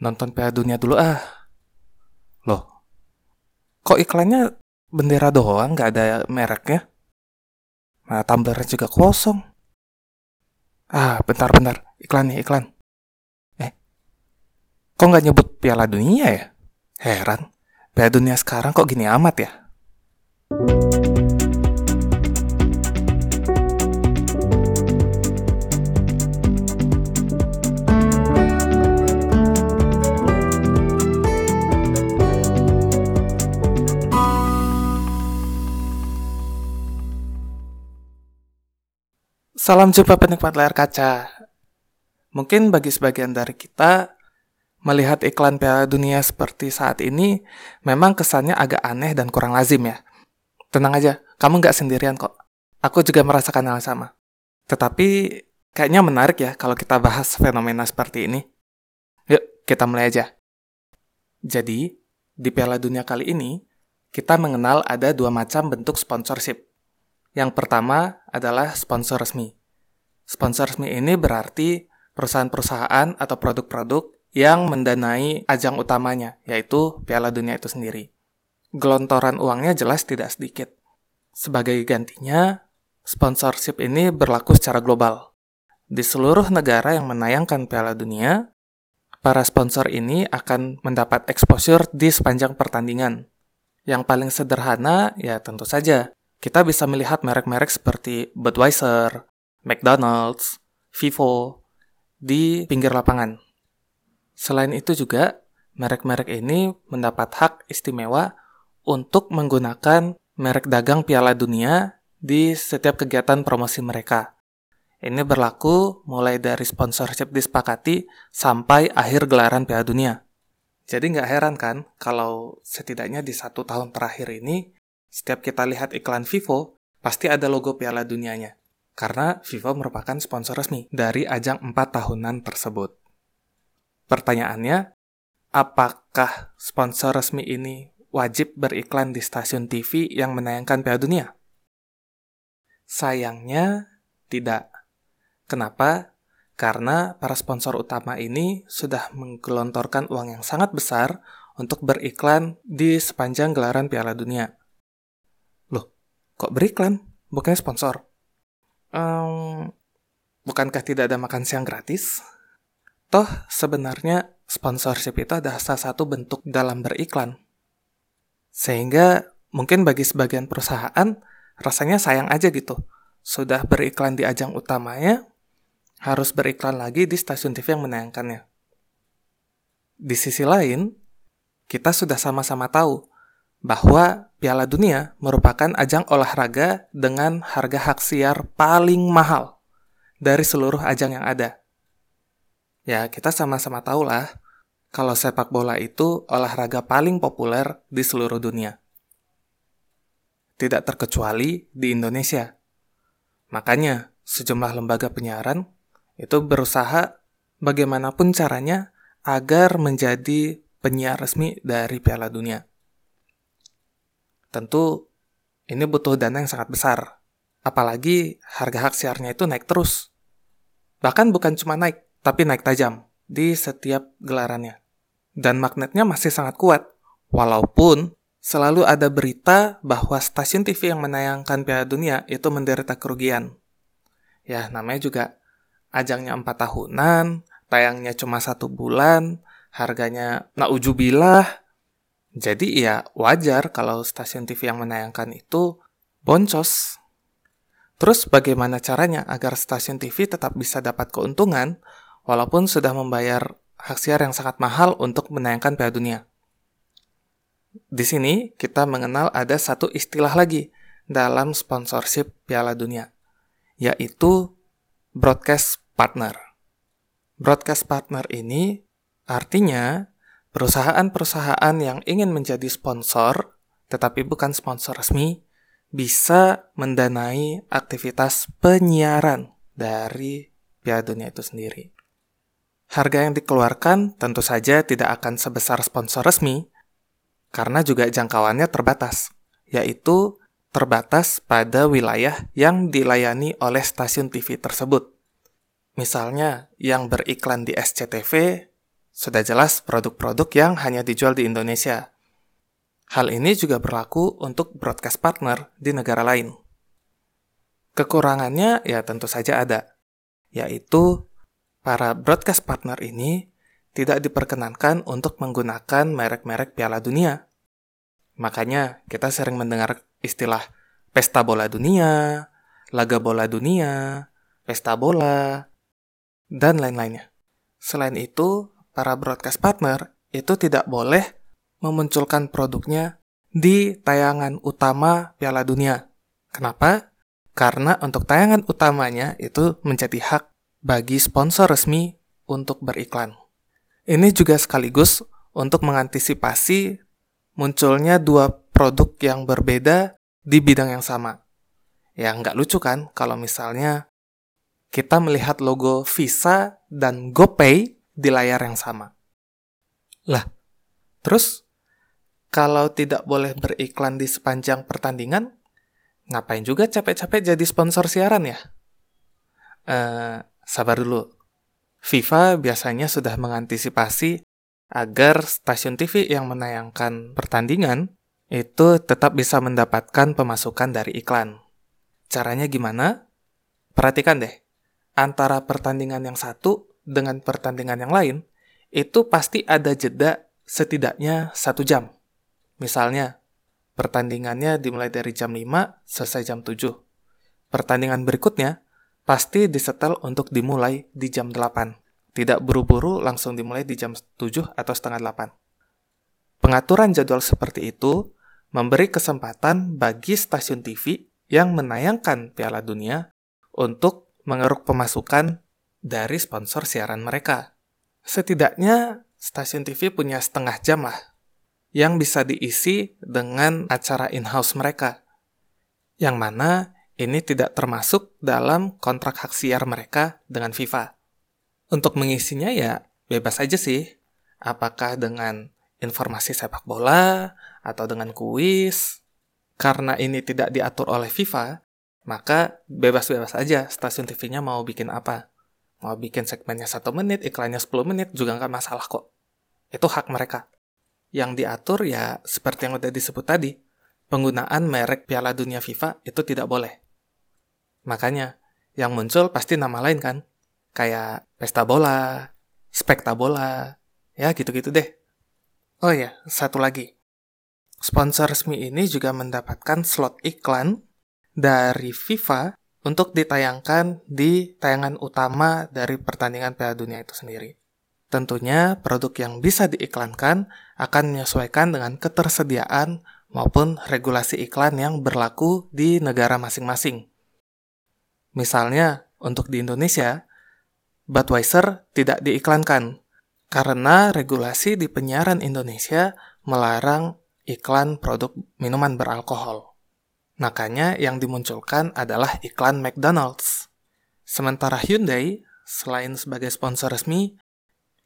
nonton Piala Dunia dulu ah. Loh, kok iklannya bendera doang, nggak ada mereknya? Nah, tumblernya juga kosong. Ah, bentar-bentar. Iklan nih, iklan. Eh, kok nggak nyebut Piala Dunia ya? Heran. Piala Dunia sekarang kok gini amat ya? Salam jumpa penikmat layar kaca. Mungkin bagi sebagian dari kita, melihat iklan Piala Dunia seperti saat ini memang kesannya agak aneh dan kurang lazim ya. Tenang aja, kamu nggak sendirian kok. Aku juga merasakan hal sama. Tetapi kayaknya menarik ya kalau kita bahas fenomena seperti ini. Yuk, kita mulai aja. Jadi, di Piala Dunia kali ini, kita mengenal ada dua macam bentuk sponsorship. Yang pertama adalah sponsor resmi. Sponsor resmi ini berarti perusahaan-perusahaan atau produk-produk yang mendanai ajang utamanya, yaitu Piala Dunia itu sendiri. Gelontoran uangnya jelas tidak sedikit. Sebagai gantinya, sponsorship ini berlaku secara global. Di seluruh negara yang menayangkan Piala Dunia, para sponsor ini akan mendapat exposure di sepanjang pertandingan. Yang paling sederhana ya tentu saja kita bisa melihat merek-merek seperti Budweiser, McDonald's, Vivo di pinggir lapangan. Selain itu juga, merek-merek ini mendapat hak istimewa untuk menggunakan merek dagang Piala Dunia di setiap kegiatan promosi mereka. Ini berlaku mulai dari sponsorship disepakati sampai akhir gelaran Piala Dunia. Jadi nggak heran kan kalau setidaknya di satu tahun terakhir ini setiap kita lihat iklan Vivo, pasti ada logo Piala Dunianya. Karena Vivo merupakan sponsor resmi dari ajang 4 tahunan tersebut. Pertanyaannya, apakah sponsor resmi ini wajib beriklan di stasiun TV yang menayangkan Piala Dunia? Sayangnya, tidak. Kenapa? Karena para sponsor utama ini sudah menggelontorkan uang yang sangat besar untuk beriklan di sepanjang gelaran Piala Dunia. Kok beriklan? Bukannya sponsor? Um, bukankah tidak ada makan siang gratis? Toh, sebenarnya sponsorship itu adalah salah satu bentuk dalam beriklan. Sehingga mungkin bagi sebagian perusahaan, rasanya sayang aja gitu. Sudah beriklan di ajang utamanya, harus beriklan lagi di stasiun TV yang menayangkannya. Di sisi lain, kita sudah sama-sama tahu bahwa Piala Dunia merupakan ajang olahraga dengan harga hak siar paling mahal dari seluruh ajang yang ada. Ya, kita sama-sama tahu lah kalau sepak bola itu olahraga paling populer di seluruh dunia. Tidak terkecuali di Indonesia. Makanya, sejumlah lembaga penyiaran itu berusaha bagaimanapun caranya agar menjadi penyiar resmi dari Piala Dunia. Tentu ini butuh dana yang sangat besar. Apalagi harga hak siarnya itu naik terus. Bahkan bukan cuma naik, tapi naik tajam di setiap gelarannya. Dan magnetnya masih sangat kuat. Walaupun selalu ada berita bahwa stasiun TV yang menayangkan Piala Dunia itu menderita kerugian. Ya, namanya juga ajangnya 4 tahunan, tayangnya cuma satu bulan, harganya naujubillah, jadi ya wajar kalau stasiun TV yang menayangkan itu boncos. Terus bagaimana caranya agar stasiun TV tetap bisa dapat keuntungan walaupun sudah membayar hak siar yang sangat mahal untuk menayangkan Piala Dunia? Di sini kita mengenal ada satu istilah lagi dalam sponsorship Piala Dunia, yaitu broadcast partner. Broadcast partner ini artinya Perusahaan-perusahaan yang ingin menjadi sponsor, tetapi bukan sponsor resmi, bisa mendanai aktivitas penyiaran dari Piala Dunia itu sendiri. Harga yang dikeluarkan tentu saja tidak akan sebesar sponsor resmi, karena juga jangkauannya terbatas, yaitu terbatas pada wilayah yang dilayani oleh stasiun TV tersebut. Misalnya, yang beriklan di SCTV sudah jelas produk-produk yang hanya dijual di Indonesia. Hal ini juga berlaku untuk broadcast partner di negara lain. Kekurangannya ya tentu saja ada, yaitu para broadcast partner ini tidak diperkenankan untuk menggunakan merek-merek Piala Dunia. Makanya kita sering mendengar istilah pesta bola dunia, laga bola dunia, pesta bola, dan lain-lainnya. Selain itu, para broadcast partner itu tidak boleh memunculkan produknya di tayangan utama Piala Dunia. Kenapa? Karena untuk tayangan utamanya itu menjadi hak bagi sponsor resmi untuk beriklan. Ini juga sekaligus untuk mengantisipasi munculnya dua produk yang berbeda di bidang yang sama. Ya, nggak lucu kan kalau misalnya kita melihat logo Visa dan GoPay di layar yang sama. Lah, terus kalau tidak boleh beriklan di sepanjang pertandingan, ngapain juga capek-capek jadi sponsor siaran ya? Uh, sabar dulu. FIFA biasanya sudah mengantisipasi agar stasiun TV yang menayangkan pertandingan itu tetap bisa mendapatkan pemasukan dari iklan. Caranya gimana? Perhatikan deh, antara pertandingan yang satu dengan pertandingan yang lain, itu pasti ada jeda setidaknya satu jam. Misalnya, pertandingannya dimulai dari jam 5, selesai jam 7. Pertandingan berikutnya pasti disetel untuk dimulai di jam 8. Tidak buru-buru langsung dimulai di jam 7 atau setengah 8. Pengaturan jadwal seperti itu memberi kesempatan bagi stasiun TV yang menayangkan Piala Dunia untuk mengeruk pemasukan dari sponsor siaran mereka. Setidaknya stasiun TV punya setengah jam lah yang bisa diisi dengan acara in-house mereka. Yang mana ini tidak termasuk dalam kontrak hak siar mereka dengan FIFA. Untuk mengisinya ya bebas aja sih. Apakah dengan informasi sepak bola atau dengan kuis. Karena ini tidak diatur oleh FIFA, maka bebas-bebas aja stasiun TV-nya mau bikin apa. Mau bikin segmennya satu menit, iklannya 10 menit juga nggak masalah kok. Itu hak mereka. Yang diatur ya seperti yang udah disebut tadi, penggunaan merek Piala Dunia FIFA itu tidak boleh. Makanya, yang muncul pasti nama lain kan? kayak pesta bola, spekta bola, ya gitu-gitu deh. Oh ya, satu lagi. Sponsor resmi ini juga mendapatkan slot iklan dari FIFA untuk ditayangkan di tayangan utama dari pertandingan Piala Dunia itu sendiri. Tentunya produk yang bisa diiklankan akan menyesuaikan dengan ketersediaan maupun regulasi iklan yang berlaku di negara masing-masing. Misalnya, untuk di Indonesia, Budweiser tidak diiklankan karena regulasi di penyiaran Indonesia melarang iklan produk minuman beralkohol. Makanya yang dimunculkan adalah iklan McDonald's. Sementara Hyundai, selain sebagai sponsor resmi,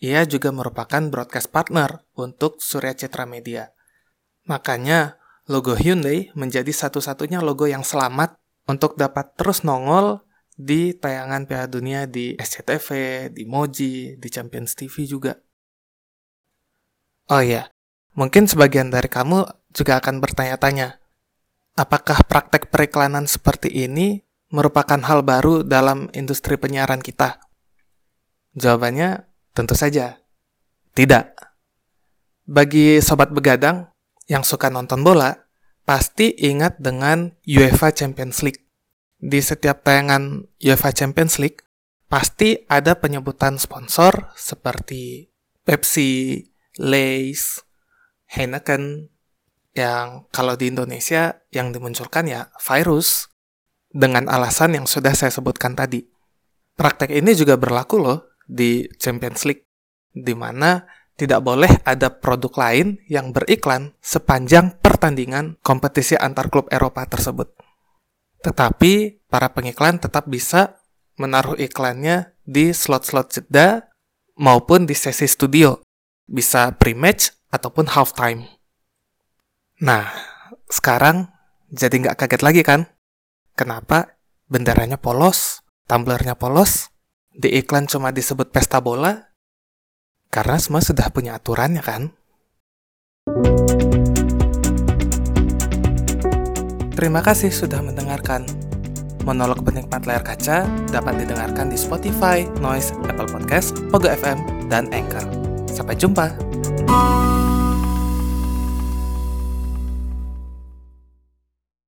ia juga merupakan broadcast partner untuk Surya Citra Media. Makanya, logo Hyundai menjadi satu-satunya logo yang selamat untuk dapat terus nongol di tayangan Piala Dunia di SCTV, di Moji, di Champions TV juga. Oh iya, mungkin sebagian dari kamu juga akan bertanya-tanya, apakah praktek periklanan seperti ini merupakan hal baru dalam industri penyiaran kita? Jawabannya tentu saja tidak. Bagi sobat begadang yang suka nonton bola, pasti ingat dengan UEFA Champions League di setiap tayangan UEFA Champions League pasti ada penyebutan sponsor seperti Pepsi, Lay's, Heineken, yang kalau di Indonesia yang dimunculkan ya virus dengan alasan yang sudah saya sebutkan tadi. Praktek ini juga berlaku loh di Champions League, di mana tidak boleh ada produk lain yang beriklan sepanjang pertandingan kompetisi antar klub Eropa tersebut. Tetapi para pengiklan tetap bisa menaruh iklannya di slot-slot jeda maupun di sesi studio. Bisa pre-match ataupun halftime. Nah, sekarang jadi nggak kaget lagi kan? Kenapa benderanya polos, tumblernya polos, di iklan cuma disebut pesta bola, Karena semua sudah punya aturannya kan? Terima kasih sudah mendengarkan. Monolog penikmat layar kaca dapat didengarkan di Spotify, Noise, Apple Podcast, Pogo FM, dan Anchor. Sampai jumpa.